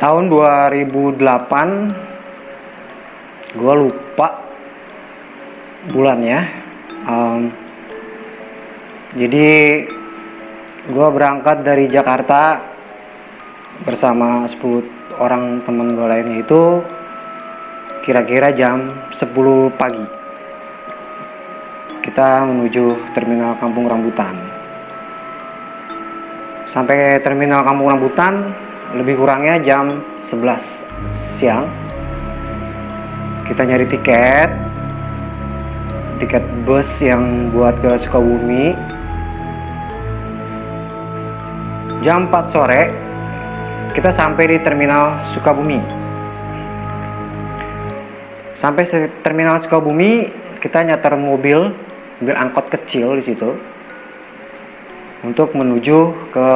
tahun 2008 gue lupa bulannya. Um, jadi gue berangkat dari Jakarta bersama 10 orang temen gue lainnya itu kira-kira jam 10 pagi. Kita menuju terminal Kampung Rambutan. Sampai terminal Kampung Rambutan lebih kurangnya jam 11 siang. Kita nyari tiket. Tiket bus yang buat ke Sukabumi. Jam 4 sore kita sampai di terminal Sukabumi. Sampai terminal Sukabumi kita nyater mobil mobil angkot kecil di situ. Untuk menuju ke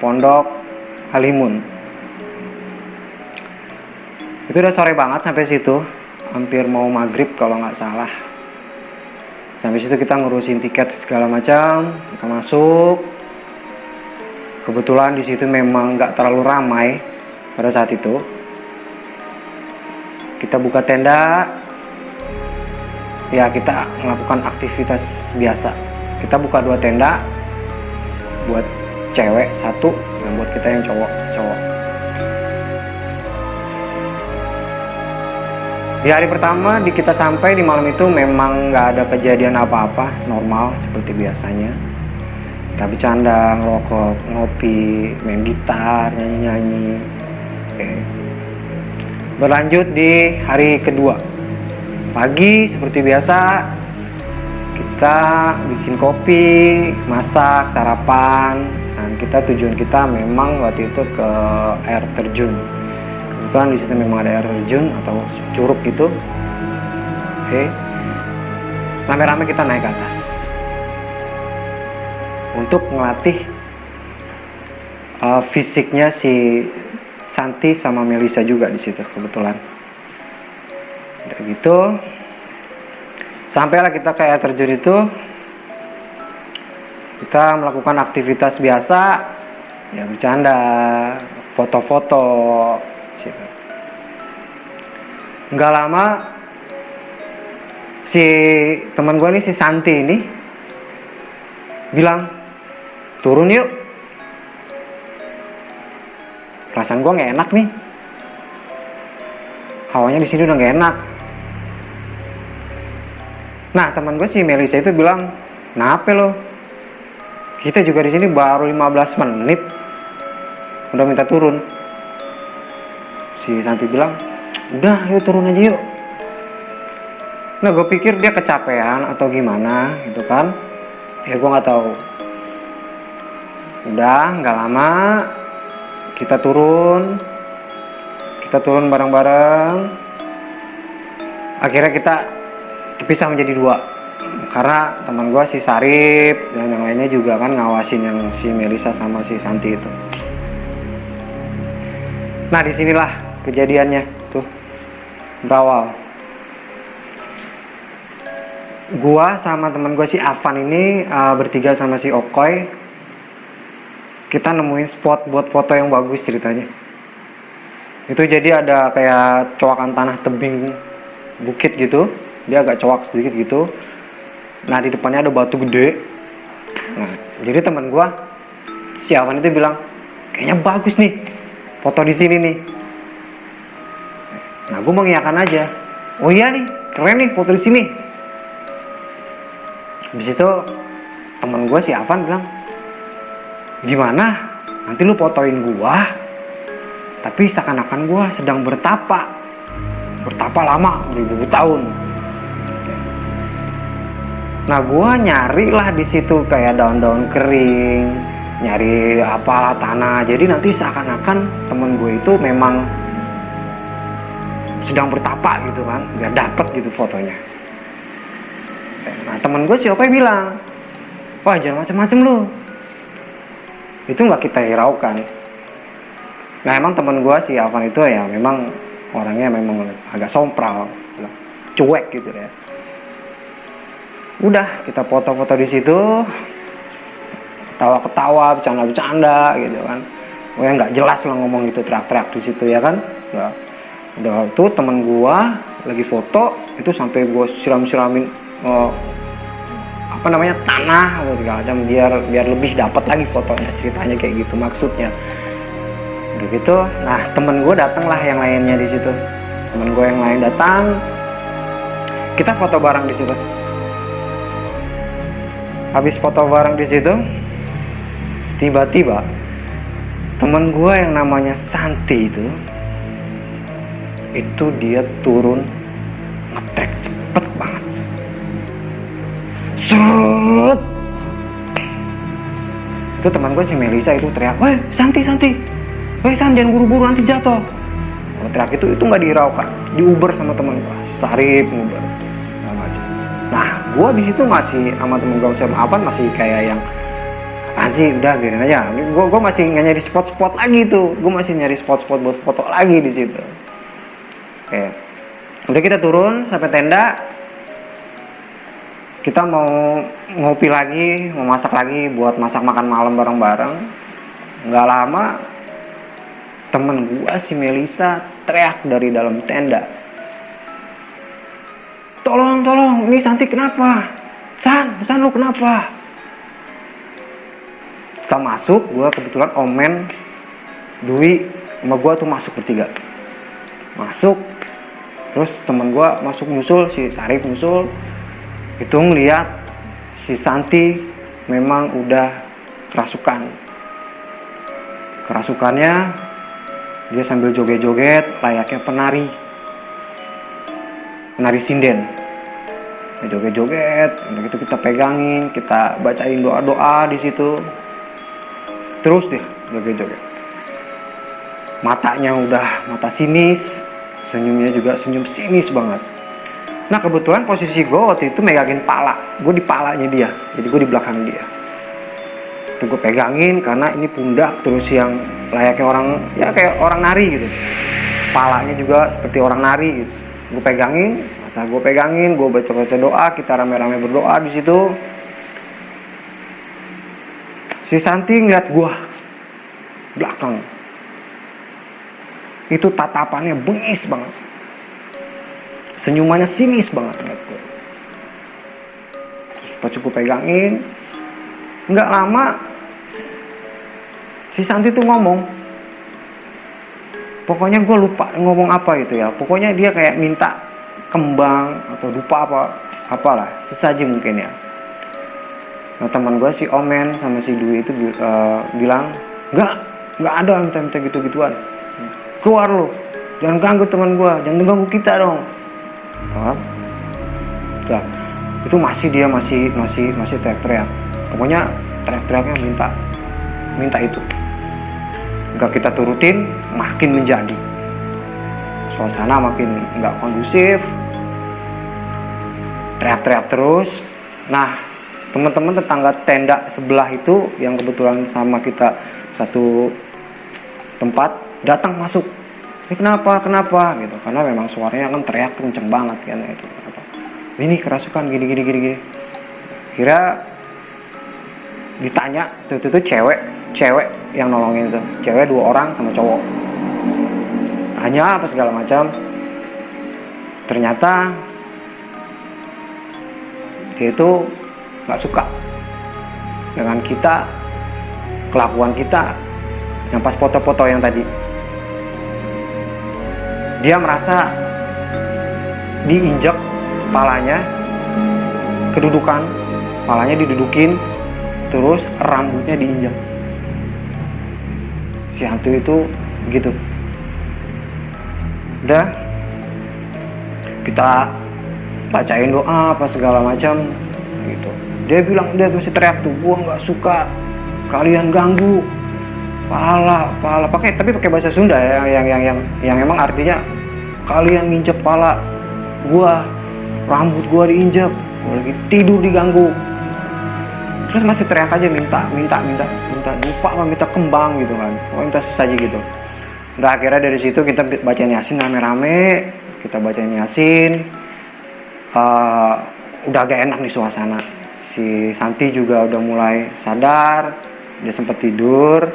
Pondok Halimun. Itu udah sore banget sampai situ, hampir mau maghrib kalau nggak salah. Sampai situ kita ngurusin tiket segala macam, kita masuk. Kebetulan di situ memang nggak terlalu ramai pada saat itu. Kita buka tenda, ya kita melakukan aktivitas biasa kita buka dua tenda buat cewek satu buat kita yang cowok cowok. Di hari pertama di kita sampai di malam itu memang nggak ada kejadian apa-apa normal seperti biasanya. Kita bercanda ngerokok ngopi main gitar nyanyi nyanyi oke. Berlanjut di hari kedua. Pagi seperti biasa kita bikin kopi masak sarapan dan kita tujuan kita memang waktu itu ke air terjun. Kebetulan di situ memang ada air terjun atau curug gitu. Oke. Rame-rame kita naik ke atas. Untuk melatih uh, fisiknya si Santi sama Melisa juga di situ kebetulan. Udah gitu sampailah kita ke air terjun itu kita melakukan aktivitas biasa. Ya bercanda foto-foto nggak lama si teman gue nih si Santi ini bilang turun yuk. Perasaan gue nggak enak nih. Hawanya di sini udah nggak enak. Nah teman gue si Melisa itu bilang, Kenapa lo? Kita juga di sini baru 15 menit udah minta turun. Si Santi bilang, udah yuk turun aja yuk. Nah gue pikir dia kecapean atau gimana gitu kan. Ya gue nggak tahu. Udah nggak lama kita turun. Kita turun bareng-bareng. Akhirnya kita terpisah menjadi dua karena teman gue si Sarip dan yang lainnya juga kan ngawasin yang si Melisa sama si Santi itu. Nah di sinilah kejadiannya tuh. Berawal. Gua sama teman gue si Avan ini uh, bertiga sama si Okoy kita nemuin spot buat foto yang bagus ceritanya. Itu jadi ada kayak coakan tanah tebing bukit gitu. Dia agak cowok sedikit gitu nah di depannya ada batu gede. Nah jadi teman gua si Awan itu bilang kayaknya bagus nih foto di sini nih. Nah gue mengiyakan aja oh iya nih keren nih foto di sini. Habis itu teman gue si Avan bilang gimana? Nanti lu fotoin gua tapi seakan-akan gua sedang bertapa. Bertapa lama beribu tahun Nah gua nyari lah di situ kayak daun-daun kering, nyari apalah tanah. Jadi nanti seakan-akan temen gue itu memang sedang bertapa gitu kan, biar dapet gitu fotonya. Nah temen gue siapa yang bilang, wah jangan macem-macem lu. Itu nggak kita hiraukan. Nah emang temen gue si Alvan itu ya memang orangnya memang agak sompral, cuek gitu ya udah kita foto-foto di situ. Ketawa-ketawa bercanda-bercanda gitu kan. Ya nggak jelas lah ngomong itu teriak-teriak di situ ya kan. Ya udah tuh temen gua lagi foto itu sampai gua siram-siramin uh, apa namanya tanah atau segala macam biar biar lebih dapat lagi fotonya ceritanya kayak gitu maksudnya. Udah gitu nah temen gue datang lah yang lainnya di situ. Temen gue yang lain datang. Kita foto bareng di situ habis foto bareng di situ tiba-tiba temen gue yang namanya Santi itu itu dia turun ngetrek cepet banget Serut. Itu teman gue si Melisa itu teriak, "Woi, Santi, Santi. Woi, San, jangan buru-buru nanti jatuh." Teriak itu itu nggak diraukan, di Uber sama teman gue, Sarip Uber. Nah, gue di situ masih sama temen gue sama Avan masih kayak yang sih udah biarin aja. Gue gue masih nyari spot-spot lagi tuh. Gue masih nyari spot-spot buat foto lagi di situ. Oke. Udah kita turun sampai tenda. Kita mau ngopi lagi, mau masak lagi buat masak makan malam bareng-bareng. Nggak lama temen gua si Melisa teriak dari dalam tenda. Tolong, tolong, ini Santi kenapa? San, San lu kenapa? Kita masuk, gua kebetulan omen Dwi sama gua tuh masuk bertiga. Masuk, terus temen gua masuk nyusul, si Sarif nyusul, itu ngeliat si Santi memang udah kerasukan kerasukannya dia sambil joget-joget layaknya penari penari sinden joget-joget udah gitu kita pegangin kita bacain doa-doa di situ terus deh joget-joget matanya udah mata sinis senyumnya juga senyum sinis banget Nah kebetulan posisi gue waktu itu megangin pala, gue di palanya dia, jadi gue di belakang dia. Itu gue pegangin karena ini pundak terus yang layaknya orang, ya kayak orang nari gitu. Palanya juga seperti orang nari gitu. Gue pegangin, masa gue pegangin, gue baca-baca doa, kita rame-rame berdoa di situ. Si Santi ngeliat gue belakang. Itu tatapannya bengis banget senyumannya sinis banget ngeliat gue terus pas cukup pegangin nggak lama si Santi tuh ngomong pokoknya gue lupa ngomong apa itu ya pokoknya dia kayak minta kembang atau lupa apa apalah sesaji mungkin ya. Nah teman gue si Omen sama si Dwi itu uh, bilang nggak nggak ada minta-minta gitu-gituan. Keluar lo jangan ganggu teman gue jangan ganggu kita dong. Itu masih dia masih masih masih teriak-teriak. Pokoknya teriak-teriaknya minta minta itu. Nggak kita turutin makin menjadi. Suasana makin nggak kondusif teriak-teriak terus. Nah teman-teman tetangga tenda sebelah itu yang kebetulan sama kita satu tempat datang masuk. Ini kenapa kenapa? gitu. Karena memang suaranya kan teriak kenceng banget kan itu ini kerasukan gini gini gini gini. Kira ditanya itu itu cewek cewek yang nolongin itu. Cewek dua orang sama cowok. Hanya apa segala macam. Ternyata dia itu nggak suka. Dengan kita kelakuan kita yang pas foto-foto yang tadi. Dia merasa diinjak palanya kedudukan palanya didudukin terus rambutnya diinjak. Si hantu itu gitu udah kita bacain doa apa segala macam. Gitu. Dia bilang dia masih teriak tuh gua nggak suka. Kalian ganggu. Pala pala pakai tapi pakai bahasa Sunda ya yang yang yang yang emang artinya kalian nginjek pala gua rambut gua diinjek gua lagi tidur diganggu. Terus masih teriak aja minta minta minta minta lupa apa minta kembang gitu kan. Oh minta sesaji gitu. Udah akhirnya dari situ kita baca yasin rame-rame kita baca yasin uh, udah agak enak nih suasana. Si Santi juga udah mulai sadar dia sempat tidur.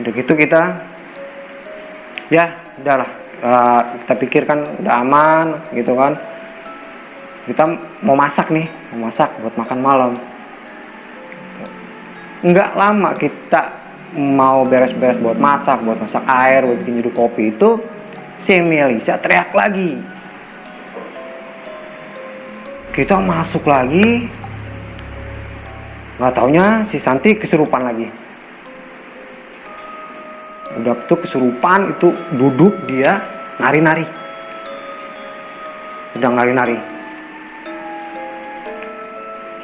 Udah gitu kita ya udahlah uh, kita pikirkan udah aman gitu kan. Kita mau masak nih mau masak buat makan malam. Nggak lama kita mau beres-beres buat masak buat masak air buat bikin kopi itu si Melisa teriak lagi kita masuk lagi. Nggak taunya si Santi kesurupan lagi. Udah tuh kesurupan itu duduk dia nari-nari. Sedang nari-nari.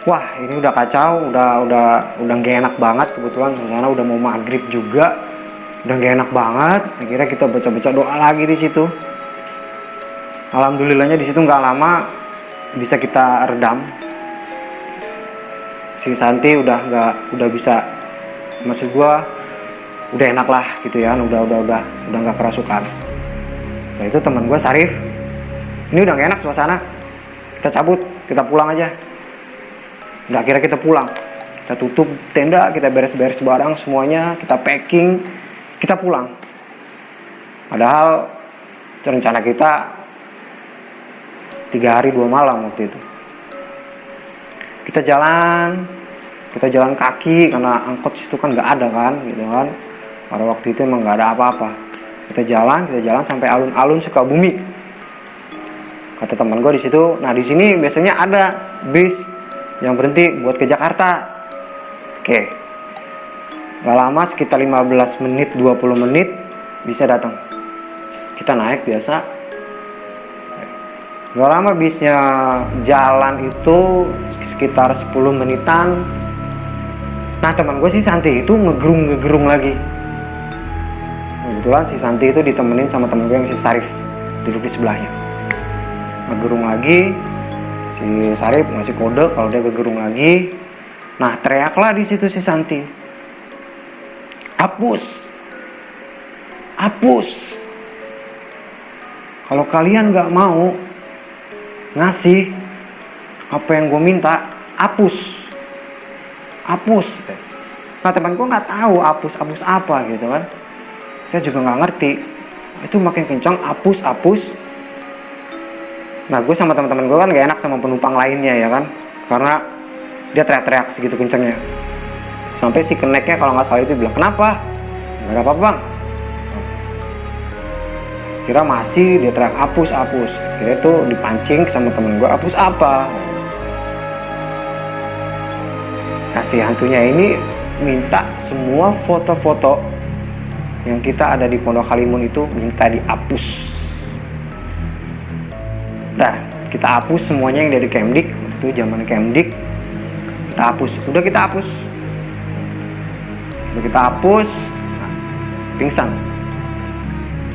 Wah ini udah kacau udah udah udah gak enak banget kebetulan. Karena udah mau maghrib juga. Udah gak enak banget. Akhirnya kita baca-baca doa lagi di situ. Alhamdulillahnya di situ nggak lama bisa kita redam. Si Santi udah nggak udah bisa maksud gua udah enak lah gitu ya udah udah udah udah nggak kerasukan. Nah itu teman gue Sarif. Ini udah gak enak suasana. Kita cabut kita pulang aja. Udah akhirnya kita pulang. Kita tutup tenda kita beres-beres barang semuanya kita packing kita pulang. Padahal rencana kita tiga hari dua malam waktu itu. Kita jalan kita jalan kaki karena angkot situ kan nggak ada kan gitu kan. Pada waktu itu emang nggak ada apa-apa. Kita jalan kita jalan sampai alun-alun Sukabumi. Kata teman gue di situ nah di sini biasanya ada bis yang berhenti buat ke Jakarta. Oke. Gak lama sekitar 15 menit 20 menit bisa datang. Kita naik biasa gak lama bisnya jalan itu sekitar 10 menitan. Nah teman gue sih Santi itu ngegerung ngegerung lagi. Kebetulan si Santi itu ditemenin sama temen gue yang si Sarif duduk di sebelahnya. Ngegerung lagi si Sarif ngasih kode kalau dia kegerung lagi. Nah teriaklah di situ si Santi. Hapus. Hapus. Kalau kalian nggak mau ngasih. Apa yang gue minta hapus. Hapus. Nah teman gue nggak tahu hapus hapus apa gitu kan. Saya juga nggak ngerti. Itu makin kencang hapus hapus. Nah gue sama teman-teman gue kan gak enak sama penumpang lainnya ya kan. Karena dia teriak-teriak segitu kencangnya sampai si keneknya kalau nggak salah itu bilang kenapa? Nggak ada apa-apa bang. Kira masih dia teriak hapus hapus kira itu dipancing sama temen gue hapus apa kasih hantunya ini minta semua foto-foto yang kita ada di Pondok Halimun itu minta dihapus Nah, kita hapus semuanya yang dari Kemdik. Itu zaman Kemdik. Kita hapus. Udah kita hapus. Udah kita hapus. Nah, pingsan.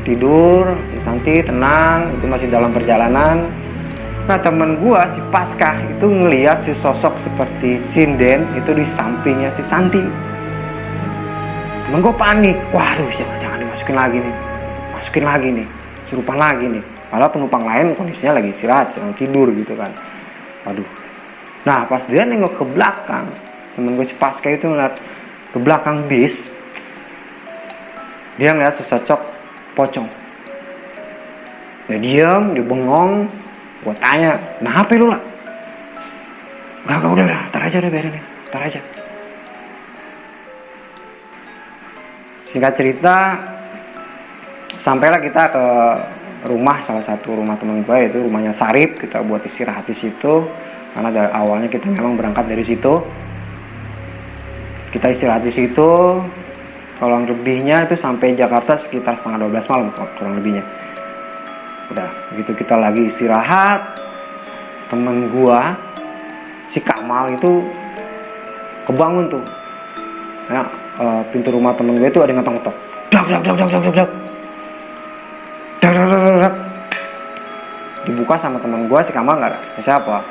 Tidur, Santi tenang, itu masih dalam perjalanan. Nah temen gua si Paskah itu ngeliat si sosok seperti Sinden itu di sampingnya si Santi. Temen gua panik, waduh jangan jangan dimasukin lagi nih, masukin lagi nih, surupan lagi nih Malah penumpang lain kondisinya lagi istirahat, sedang tidur gitu kan. Waduh. Nah pas dia nengok ke belakang, temen gue si Pasca itu ngeliat ke belakang bis, dia ngeliat sesosok pocong. Dia diam, dia bengong, gue tanya, nah apa lu lah? Gak, gak udah, udah, ntar aja udah biarin ntar aja. Singkat cerita, sampailah kita ke rumah salah satu rumah teman gue itu rumahnya Sarip kita buat istirahat di situ karena dari awalnya kita memang berangkat dari situ kita istirahat di situ kalau lebihnya itu sampai Jakarta sekitar setengah 12 malam kurang lebihnya. Udah begitu kita lagi istirahat temen gua si Kamal itu kebangun tuh. Ya pintu rumah temen gue itu ada ngetok-ngetok. Dak dak dak dak dak dak dibuka sama teman gue si Kamal nggak ada siapa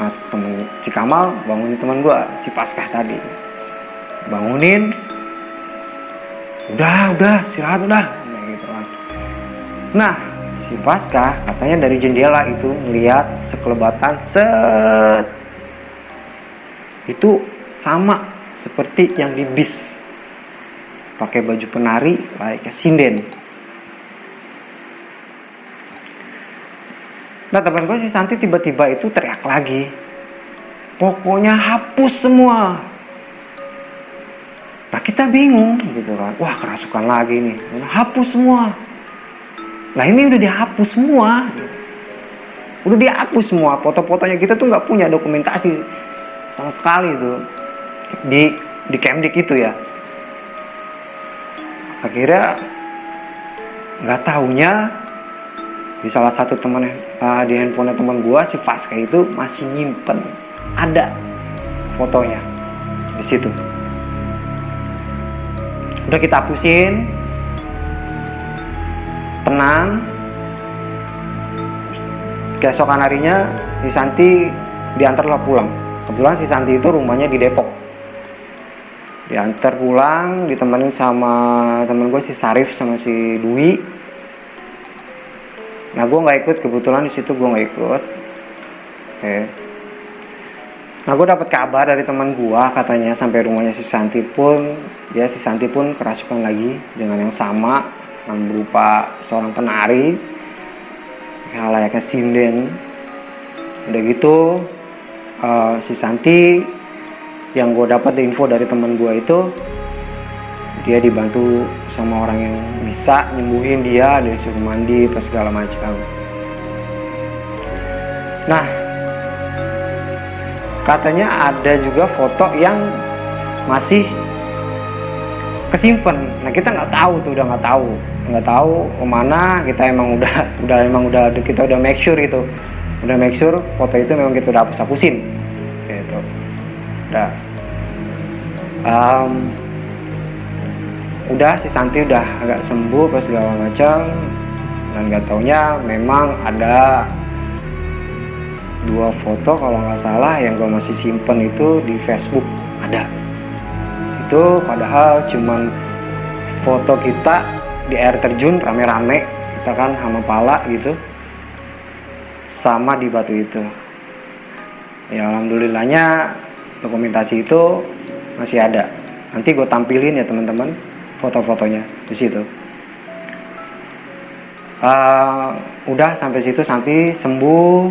nah temen si Kamal bangunin teman gue si Paskah tadi. Bangunin udah udah istirahat udah. Nah, si Paskah katanya dari jendela itu ngeliat sekelebatan set. Itu sama seperti yang di bis. Pakai baju penari kayak sinden. Nah teman gue si Santi tiba-tiba itu teriak lagi. Pokoknya hapus semua nah kita bingung gitu kan. Wah kerasukan lagi nih. Hapus semua. Nah ini udah dihapus semua. Udah dihapus semua. Foto-fotonya kita tuh nggak punya dokumentasi sama sekali tuh di di Kemdik itu ya. Akhirnya nggak tahunya di salah satu teman uh, di handphone teman gua si Faska itu masih nyimpen. Ada fotonya di situ udah kita hapusin. Tenang. Keesokan harinya si Santi diantarlah pulang. Kebetulan si Santi itu rumahnya di Depok. Diantar pulang ditemenin sama temen gue si Sarif sama si Dwi. Nah gue nggak ikut. Kebetulan di situ gue nggak ikut. Oke nah gue dapat kabar dari teman gue katanya sampai rumahnya si Santi pun ya si Santi pun kerasukan lagi dengan yang sama yang berupa seorang penari ya layaknya sinden. Udah gitu uh, si Santi yang gue dapat info dari teman gue itu dia dibantu sama orang yang bisa nyembuhin dia dari suruh mandi pas segala macam. Nah katanya ada juga foto yang masih kesimpan nah kita nggak tahu tuh udah nggak tahu. Nggak tahu ke mana kita emang udah udah emang udah kita udah make sure itu. Udah make sure foto itu memang kita udah hapus hapusin gitu. Udah. Um, udah si Santi udah agak sembuh pas segala macam. Dan gak taunya memang ada dua foto kalau nggak salah yang gue masih simpen itu di Facebook. Ada. Itu padahal cuman foto kita di air terjun rame-rame kita kan sama pala gitu sama di batu itu. Ya alhamdulillahnya dokumentasi itu masih ada. Nanti gue tampilin ya teman-teman foto-fotonya di situ. Uh, udah sampai situ Santi sembuh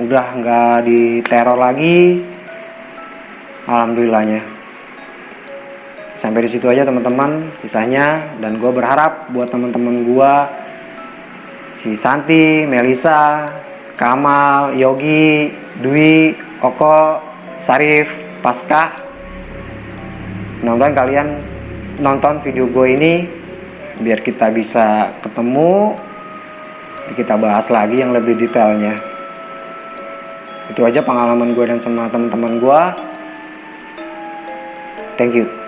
udah nggak diteror lagi. Alhamdulillahnya. Sampai di situ aja teman-teman kisahnya. Dan gue berharap buat teman-teman gue si Santi, Melisa, Kamal, Yogi, Dwi, Oko, Sarif, Paskah mudah-mudahan kalian nonton video gue ini biar kita bisa ketemu kita bahas lagi yang lebih detailnya itu aja pengalaman gue dan sama teman-teman gue. Thank you